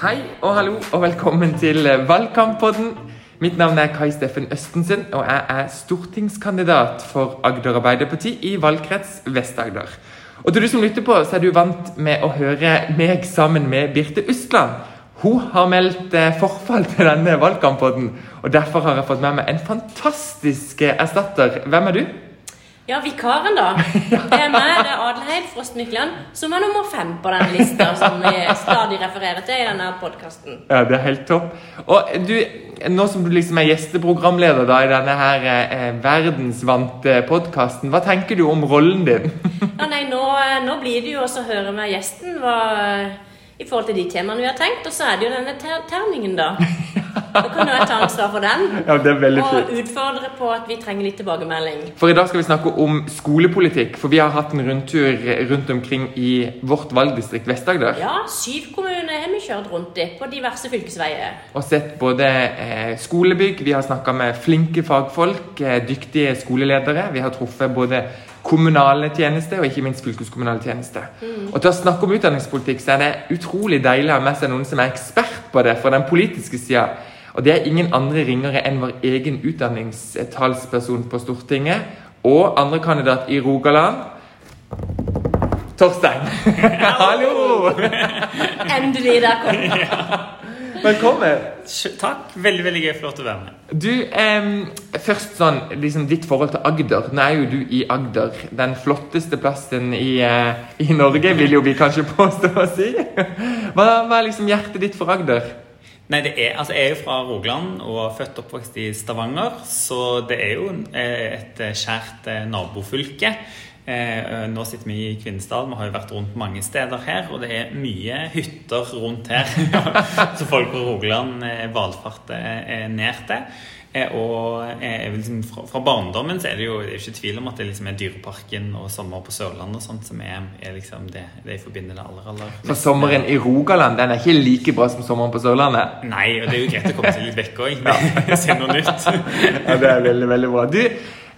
Hei og hallo og velkommen til eh, Valgkamppodden. Mitt navn er Kai Steffen Østensen, og jeg er stortingskandidat for Agder Arbeiderparti i valgkrets Vest-Agder. Og til du som lytter på, så er du vant med å høre meg sammen med Birte Ustland. Hun har meldt eh, forfall til denne valgkamppodden, og derfor har jeg fått med meg en fantastisk eh, erstatter. Hvem er du? Ja, vikaren, da. Det er meg, det er Adelheid Frost Mykland, som er nummer fem på den lista som vi stadig refererer til i denne podkasten. Ja, det er helt topp. Og du, nå som du liksom er gjesteprogramleder da i denne her eh, verdensvante podkasten, hva tenker du om rollen din? Ja, nei, nå, nå blir det jo også å høre med gjesten hva i forhold til de temaene vi har tenkt. Og så er det jo denne ter terningen, da. Da kan jo jeg ta ansvar for den. Ja, det er veldig og utfordre på at vi trenger litt tilbakemelding. For i dag skal vi snakke om skolepolitikk. For vi har hatt en rundtur rundt omkring i vårt valgdistrikt Vest-Agder. Ja, syv kommuner har vi kjørt rundt i på diverse fylkesveier. Og sett både eh, skolebygg, vi har snakka med flinke fagfolk, eh, dyktige skoleledere. Vi har truffet både kommunale tjenester og ikke minst fylkeskommunale tjenester. Og til å snakke om utdanningspolitikk så er det utrolig deilig å ha med seg noen som er ekspert på det fra den politiske sida. Og det er ingen andre ringere enn vår egen utdanningstalsperson på Stortinget og andre kandidat i Rogaland. Torstein. Hallo! Endelig, der kom den. Velkommen. Takk. Veldig veldig gøy. Flott å være med. Du, eh, først sånn, liksom ditt forhold til Agder. Nå er jo du i Agder. Den flotteste plassen i, eh, i Norge, vil jo vi kanskje påstå å si. Hva, hva er liksom hjertet ditt for Agder? Nei, det er, altså Jeg er jo fra Rogaland og født og oppvokst i Stavanger, så det er jo eh, et eh, kjært eh, nabofylke. Nå sitter vi i Kvinesdal, vi har jo vært rundt mange steder her, og det er mye hytter rundt her. så folk på Rogaland valfarter ned til. Eh, Og eh, liksom fra, fra barndommen så er det jo det er ikke tvil om at det liksom er Dyreparken og sommer på Sørlandet og sånt som er, er liksom det, det jeg forbinder det aller, aller For sommeren i Rogaland den er ikke like bra som sommeren på Sørlandet. Nei, og det er jo greit å komme seg litt vekk òg. Se noe nytt. Ja, det er veldig, veldig bra. Du,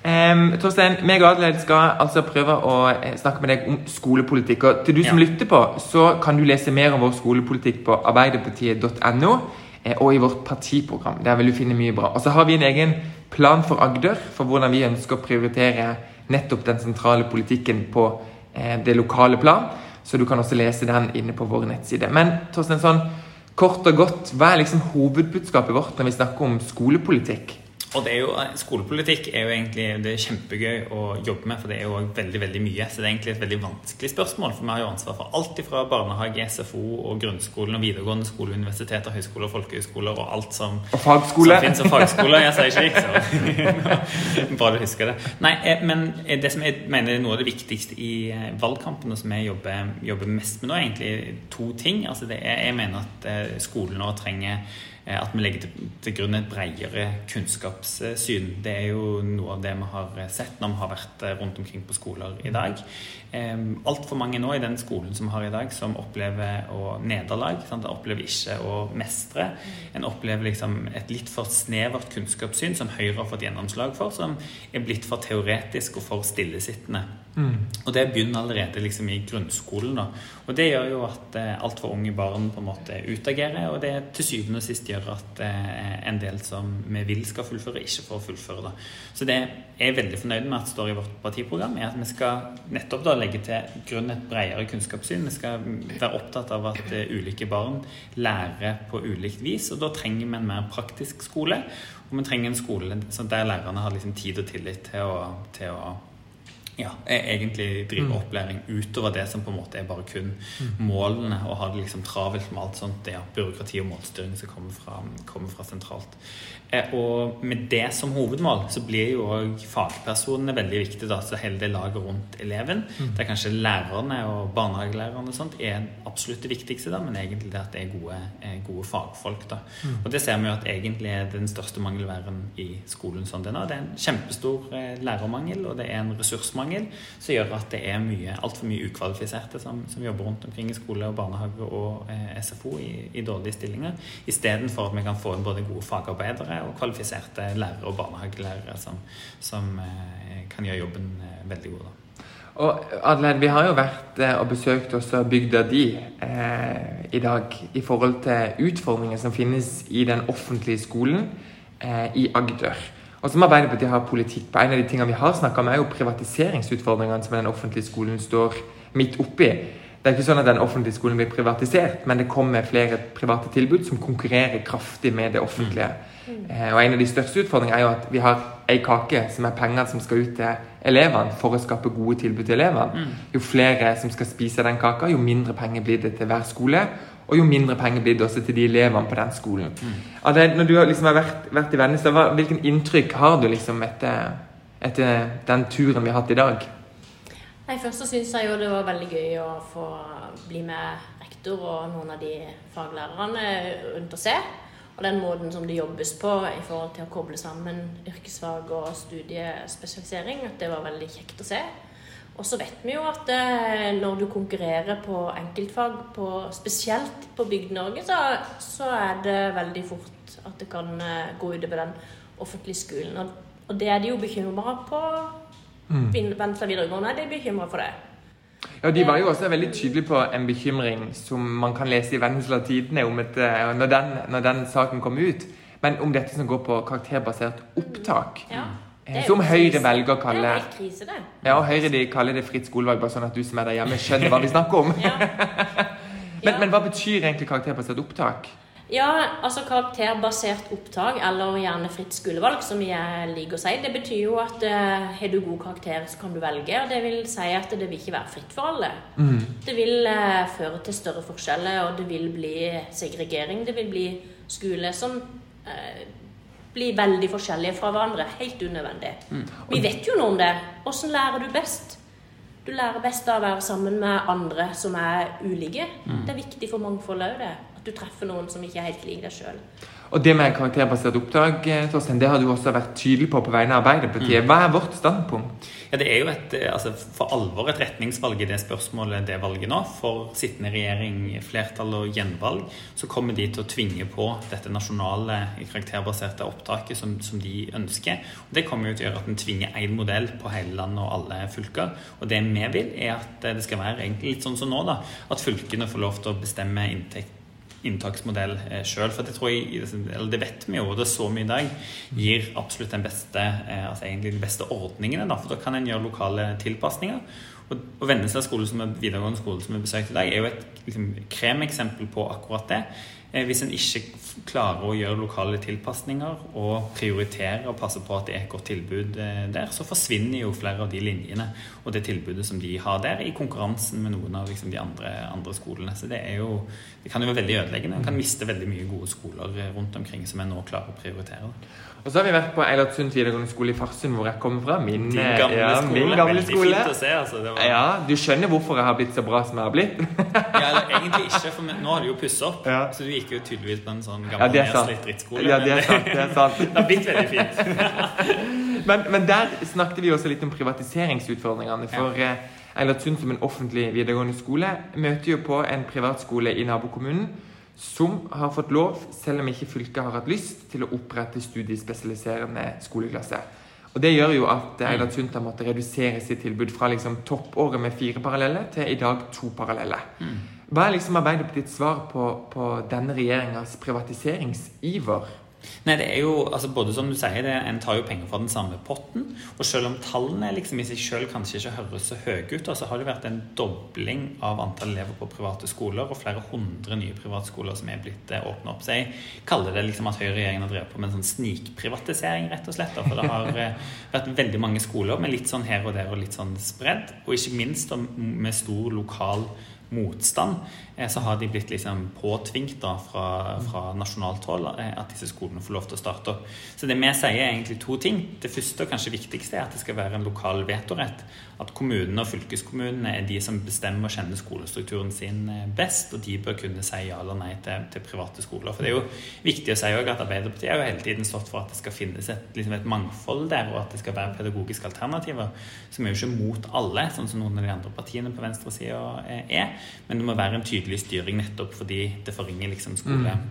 Um, Torstein, meg og Adelaide skal altså prøve å eh, snakke med deg om skolepolitikk. Og til du som Ja. lytter på, så kan du lese mer om vår skolepolitikk på arbeiderpartiet.no og i vårt partiprogram. Der vil du finne mye bra. Og så har vi en egen plan for Agder, for hvordan vi ønsker å prioritere nettopp den sentrale politikken på eh, det lokale plan. Så du kan også lese den inne på vår nettside. Men Torsten, sånn kort og godt, hva er liksom hovedbudskapet vårt når vi snakker om skolepolitikk? Og det jo, Skolepolitikk er jo egentlig det er kjempegøy å jobbe med, for det er jo veldig veldig mye. Så det er egentlig et veldig vanskelig spørsmål, for vi har jo ansvar for alt fra barnehage, SFO og grunnskolen og videregående skole, universiteter, høyskoler, folkehøyskoler og alt som Og fagskole? Som finnes, og fagskoler. Jeg sier ikke så Bra du husker det. Nei, eh, men eh, det som jeg mener er noe av det viktigste i valgkampene valgkampen, og som jeg jobber, jobber mest med nå, er egentlig to ting. Altså det er, jeg mener at eh, skolen nå trenger eh, at vi legger til, grunn et bredere kunnskapssyn. Det er jo noe av det vi har sett når vi har vært eh, rundt omkring på skoler i dag. Altfor mange nå i den skolen som vi har i dag, som opplever å nederlag. Sant? Opplever ikke å mestre. En opplever liksom et litt for snevert kunnskapssyn som Høyre har fått gjennomslag for, som er blitt for teoretisk og for stillesittende. Og det begynner allerede liksom i grunnskolen. Da. Og det gjør jo at eh, altfor unge barn på en måte utagerer, og det er til syvende og sist gjør at eh, en del som vi vil skal fullføre, ikke får fullføre. Da. Så det jeg er veldig fornøyd med at står i vårt partiprogram, er at vi skal nettopp da legge til grunn et bredere kunnskapssyn. Vi skal være opptatt av at eh, ulike barn lærer på ulikt vis, og da trenger vi en mer praktisk skole. Og vi trenger en skole der lærerne har liksom tid og tillit til å, til å ja, e- egentlig drive opplæring utover det som på en måte er bare kun målene, og ha det liksom travelt med alt sånt det ja, byråkrati og målstyring som kommer fra, kommer fra sentralt. Eh, og med det som hovedmål så blir jo òg fagpersonene veldig viktige, da, så hele det laget rundt eleven. Der kanskje lærerne og barnehagelærerne og sånt er absolutt det viktigste, da, men egentlig det at det er gode, eh, gode fagfolk. da. Og det ser vi jo at egentlig er den største mangelværen i skolen sånn den er. Det er en kjempestor eh, lærermangel, og det er en ressursmangel som gjør at det er mye, altfor mye ukvalifiserte som, som jobber rundt omkring i skole og barnehage og eh, SFO i, i dårlige stillinger, istedenfor at vi kan få inn både gode fagarbeidere og kvalifiserte lærere og barnehagelærere som, som eh, kan gjøre jobben eh, veldig god. da. Og Adelaide, vi har jo vært eh, og besøkt også bygda di eh, i dag i forhold til utfordringer som finnes i den offentlige skolen eh, i Agder. Og som Arbeiderpartiet har politikk på, en av de tingene vi har snakka om, er jo privatiseringsutfordringene som den offentlige skolen står midt oppi. Det er ikke sånn at den offentlige skolen blir privatisert, men det kommer flere private tilbud som konkurrerer kraftig med det offentlige. Mm. Eh, og En av de største utfordringene er jo at vi har ei kake som er penger som skal ut til elevene for å skape gode tilbud til elevene. Mm. Jo flere som skal spise den kaka, jo mindre penger blir det til hver skole. Og jo mindre penger blir det også til de elevene på den skolen. Mm. Det, når du liksom har vært, vært i Vennesla, hvilken inntrykk har du liksom etter, etter, den turen vi har hatt i dag? Nei, Først så syns jeg jo det var veldig gøy å få bli med rektor og noen av de faglærerne rundt og se. Og den måten som det jobbes på i forhold til å koble sammen yrkesfag og studiespesialisering, at det var veldig kjekt å se. Og så vet vi jo at eh, når du konkurrerer på enkeltfag, på, spesielt på Bygd-Norge, så, så, er det veldig fort at det kan eh, gå utover den offentlige skolen. Og, og, det er de jo bekymra på. Mm. Venstre videregående er de bekymra for det. Ja, De var jo også veldig tydelige på en bekymring som man kan lese i Vennesla Tidende om et, eh, når, den, når den saken kom ut, men om dette som går på karakterbasert opptak. Ja. Som Høyre velger å kalle Det er krise, det. Ja, og Høyre de kaller det fritt skolevalg, bare sånn at du som er der hjemme, skjønner hva vi snakker om. ja. men, men, hva betyr egentlig karakterbasert opptak? Ja, altså Karakterbasert opptak, eller gjerne fritt skolevalg, som jeg liker å si, det betyr jo at uh, har du god karakter, så kan du velge. og Det vil si at det vil ikke være fritt for alle. Mm. Det vil uh, føre til større forskjeller, og det vil bli segregering. Det vil bli skole som uh, blir veldig forskjellige fra hverandre. Helt unødvendig. Mm. Vi vet jo noe om det. Åssen lærer du best? Du lærer best av å være sammen med andre som er ulike. Mm. Det er viktig for mangfoldet òg, det At du treffer noen som ikke er helt lik deg sjøl. Og det med karakterbasert opptak, Torsten, Torstein, det har du også vært tydelig på på vegne av Arbeiderpartiet. Mm. Hva er vårt standpunkt? Ja, Det er jo et, eh, altså, for alvor et retningsvalg i det spørsmålet, det valget nå. For sittende regjering, flertall og gjenvalg, så kommer de til å tvinge på dette nasjonale karakterbaserte opptaket som, som de ønsker. Og Det kommer jo til å gjøre at en tvinger én modell på hele landet og alle fylker. Og det vi vil, er at det skal være egentlig litt sånn som nå, da. At fylkene får lov til å bestemme inntekt inntaksmodell eh, sjøl. For det tror jeg, eller det vet vi jo, og det så vi i dag, gir absolutt den beste, eh, altså egentlig de beste ordningene. Da, for da kan en gjøre lokale tilpasninger. Og, Vennesla skole, er videregående skole som vi besøkte i dag, er jo et liksom, kremeksempel på akkurat det. Eh, hvis en ikke klarer å gjøre lokale tilpasninger og prioritere og passe på at det er et godt tilbud eh, der, så forsvinner jo flere av de linjene og det tilbudet som de har der, i konkurransen med noen av liksom, de andre, andre, skolene. Så det, er jo, det kan jo være veldig ødeleggende. En kan miste veldig mye gode skoler eh, rundt omkring som en nå klarer å prioritere. Og så har vi vært på Eilertsund videregående skole i Farsund, hvor jeg kommer fra. Min, Din gamle ja, skole. Min gamle veldig skole. fint å se. Altså. Var... Ja, Du skjønner hvorfor jeg har blitt så bra som jeg har blitt? ja, egentlig ikke, for nå har du jo pussa opp. Ja. Så du gikk jo tydeligvis på en sånn gammel ja, nedslitt drittskole. Ja, det er sant. Det, er sant. det har blitt veldig fint. men, men, der snakket vi også litt om privatiseringsutfordringene. For ja. Eh, Eilertsund som en offentlig videregående skole møter jo på en privatskole i nabokommunen som har fått lov, selv om ikke fylket har hatt lyst, til å opprette studiespesialiserende skoleklasse. Og Det gjør jo at Eilert Sundt har måttet redusere sitt tilbud fra liksom toppåret med fire parallelle til i dag to parallelle. Mm. Hva er liksom Arbeiderpartiets svar på, på denne regjeringas privatiseringsiver? Nei, det er jo altså både som du sier, det, En tar jo penger fra den samme potten. Og selv om tallene liksom i seg selv kanskje ikke høres så høye ut, så har det vært en dobling av antall elever på private skoler og flere hundre nye privatskoler som er blitt eh, åpna opp. Så jeg kaller det liksom at høyreregjeringen har drevet på med en sånn snikprivatisering, rett og slett. For det har eh, vært veldig mange skoler med litt sånn her og der og litt sånn spredd. Og ikke minst med stor lokal motstand, eh, så har de blitt liksom påtvingt fra, fra nasjonalt hold eh, at disse skolene får lov til å starte opp. Så det vi sier er egentlig to ting. Det første og kanskje viktigste er at det skal være en lokal vetorett. At kommunene og fylkeskommunene er de som bestemmer og kjenner skolestrukturen sin eh, best, og de bør kunne si ja eller nei til, til private skoler. For det er jo viktig å si at Arbeiderpartiet har jo hele tiden stått for at det skal finnes et, liksom et mangfold der, og at det skal være pedagogiske alternativer. Som er jo ikke mot alle, sånn som noen av de andre partiene på venstresida er. Men det må være en tydelig styring nettopp fordi det forringer liksom skole, mm.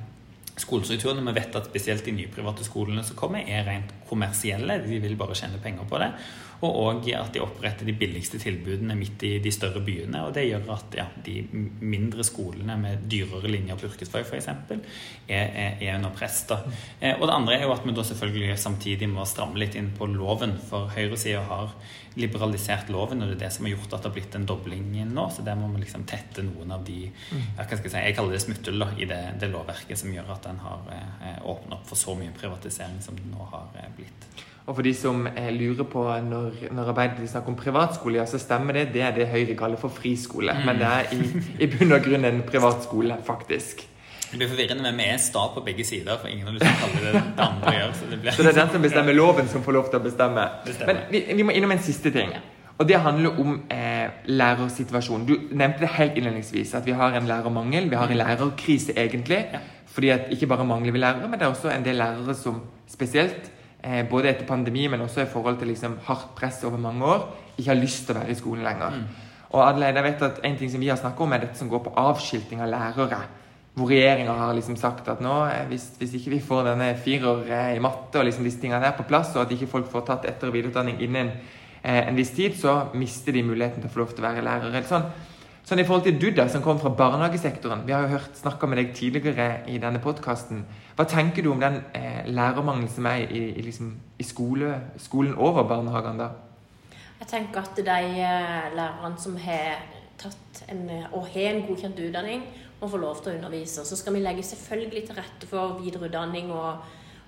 Skolestrukturen, vi vet at spesielt de nyprivate skolene som kommer, er rent kommersielle. De vil bare tjene penger på det. Og òg at de oppretter de billigste tilbudene midt i de større byene. Og det gjør at ja, de mindre skolene med dyrere linjer på yrkesfag f.eks. Er, er, er under press. da. Eh, og det andre er jo at vi da selvfølgelig samtidig må stramme litt inn på loven. For høyresida har liberalisert loven, og det er det som har gjort at det har blitt en dobling nå. Så der må vi liksom tette noen av de skal Jeg si, jeg kaller det smutthull i det, det, lovverket som gjør at en har eh, åpnet opp for så mye privatisering som det nå har eh, blitt. Og for de som eh, lurer på når, når Arbeiderpartiet snakker om privatskole, ja, så stemmer det. Det er det Høyre kaller for friskole. Mm. Men det er i, i bunn og grunn en privatskole, faktisk. Det blir forvirrende, men vi er sta på begge sider, for ingen har lyst til å kalle det det andre gjør. Så det, blir... så det er den som bestemmer loven, som får lov til å bestemme. Men vi, vi, må innom en siste ting. Og det handler om eh, lærersituasjonen. Du nevnte det helt innledningsvis, at vi har en lærermangel. Vi har en lærerkrise, egentlig. Ja. Fordi at ikke bare mangler vi lærere, men det er også en del lærere som spesielt, eh, både etter pandemi, men også i forhold til liksom, hardt press over mange år, ikke har lyst til å være i skolen lenger. Mm. Og Adelaide, jeg vet at En ting som vi har snakket om, er dette som går på avskilting av lærere hvor regjeringa har liksom sagt at nå, eh, hvis, hvis, ikke vi får denne firer eh, i matte og liksom disse tingene her på plass, og at ikke folk får tatt etter- og videreutdanning innen eh, en viss tid, så mister de muligheten til å få lov til å være lærere. Sånn, sånn i forhold til du, da, som kom fra barnehagesektoren. Vi har jo hørt snakka med deg tidligere i denne podkasten. Hva tenker du om den eh, lærermangelen som er i, i, liksom, i skole, skolen over barnehagene da? Jeg tenker at de eh, lærerne som har tatt en, og har en godkjent utdanning, må få lov til å undervise. Så skal vi legge selvfølgelig til rette for videreutdanning, og,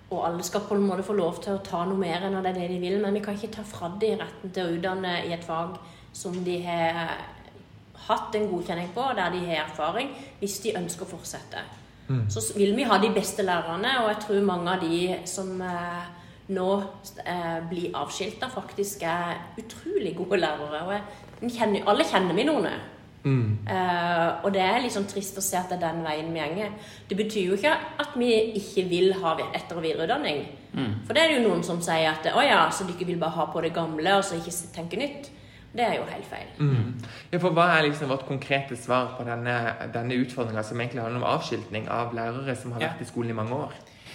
og alle skal på en måte få lov til å ta noe mer enn det de vil. Men vi kan ikke ta fra dem retten til å utdanne i et fag som de har hatt en godkjenning på, der de har erfaring, hvis de ønsker å fortsette. Mm. Så vil vi ha de beste lærerne, og jeg tror mange av de som eh, nå eh, blir avskilta, faktisk er utrolig gode lærere. Og kjenner, alle kjenner vi noen. Mm. Uh, og det er litt sånn trist å se at det er den veien vi går. Det betyr jo ikke at vi ikke vil ha etter- og videreutdanning. Mm. For det er det jo noen som sier at å ja, så ikke vil bare ha på det gamle og så ikke tenke nytt. Det er jo helt feil. Mm. Ja, for Hva er liksom vårt konkrete svar på denne, denne utfordringa som egentlig handler om avskiltning av lærere som har vært ja. i skolen i mange år?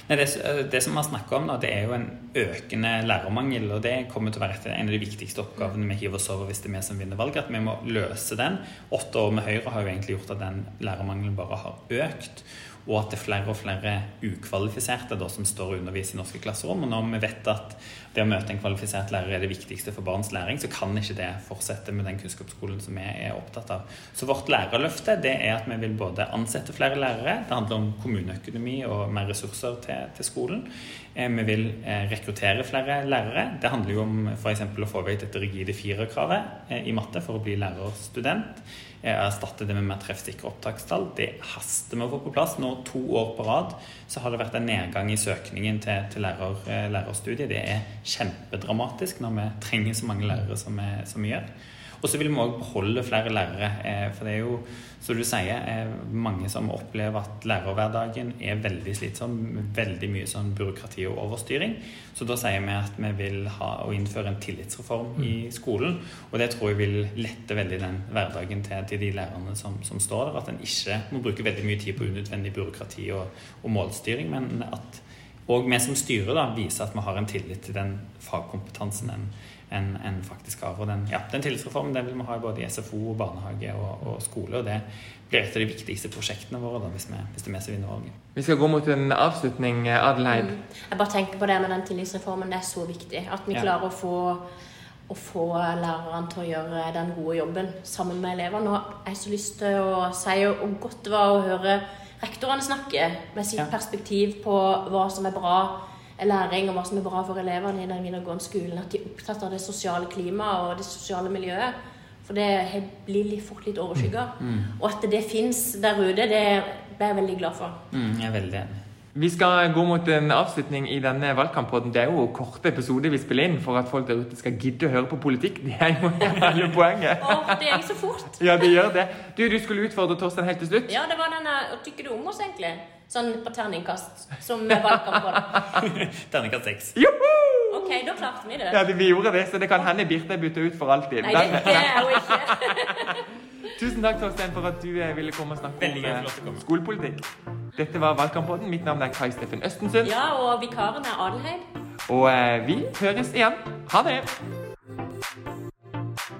Nei, det, eh, det, som vi har snakka om, nå, det er jo en økende lærermangel. Og det kommer til å være en av de viktigste oppgavene vi hiver oss over hvis det er vi som vinner valget. At vi må løse den. Åtte år med Høyre har jo egentlig gjort at den lærermangelen bare har økt og at det er flere og flere ukvalifiserte da, som står og underviser i norske klasserom. Og når vi vet at det å møte en kvalifisert lærer er det viktigste for barns læring, så kan ikke det fortsette med den kunnskapsskolen som vi er opptatt av. Så vårt lærerløfte det er at vi vil både ansette flere lærere, det handler om kommuneøkonomi og mer ressurser til, til skolen. Eh, vi vil eh, rekruttere flere lærere. Det handler jo om f.eks. å få vekk dette rigide firerkravet eh, i matte for å bli lærerstudent erstatte det med mer treffsikre opptakstall. Det haster med å få på plass. Nå to år på rad så har det vært en nedgang i søkningen til, til lærer, eh, lærerstudiet. Det er kjempedramatisk når vi trenger så mange lærere som vi, som vi gjør. Og så vil vi òg beholde flere lærere. Eh, for det er jo, som du sier, eh, mange som opplever at lærerhverdagen er veldig slitsom. Veldig mye sånn byråkrati og overstyring. Så da sier vi at vi vil ha å innføre en tillitsreform mm. i skolen. Og det tror jeg vil lette veldig den hverdagen til, til de lærerne som, som, står der. At en ikke må bruke veldig mye tid på unødvendig byråkrati og, og målstyring, men at og vi som styrer da, viser at vi har en tillit til den fagkompetansen en enn en faktisk har. Og den, ja, den tillitsreformen den vil vi ha både i SFO, barnehage og, og, skole. og det blir et av de viktigste prosjektene våre da, hvis, vi, hvis det er vi som vinner valget. Vi skal gå mot en avslutning, Adelheid. Mm. Jeg bare tenker på det med den tillitsreformen. Det er så viktig at vi ja. klarer å få å få lærerne til å gjøre den gode jobben sammen med elevene. Og jeg har så lyst til å si hvor godt det var å høre rektorene snakke med sitt ja. perspektiv på hva som er bra læring og hva som er bra for elevene i den videregående skolen. At de er opptatt av det sosiale klimaet og det sosiale miljøet. For det blir fort litt overskygga. Mm. mm. Og at det fins der ute, det ble jeg veldig glad for. Mm, jeg er veldig enig. Vi skal gå mot en avslutning i denne valgkamppodden. Det er jo korte episoder vi spiller inn for at folk der ute skal gidde å høre på politikk. Det er jo hele poenget. oh, det gikk så fort. ja, det gjør det. Du, du skulle utfordre Torstein helt til slutt. Ja, det var denne Hva tykker du om oss, egentlig? Sånn på terningkast, som med valgkamp terningkast seks. Ok, da klarte vi det. Ja, vi gjorde det, så det kan hende Birte er bytta ut for alltid. Nei, det, det er hun ikke. Tusen takk, Torstein, for at du eh, ville komme og snakke om eh, skolepolitikk. Dette var Valgkamppodden. Mitt navn er Kai Steffen Østensund. Ja, og vikaren er Adelheid. Og eh, vi høres igjen. Ha det!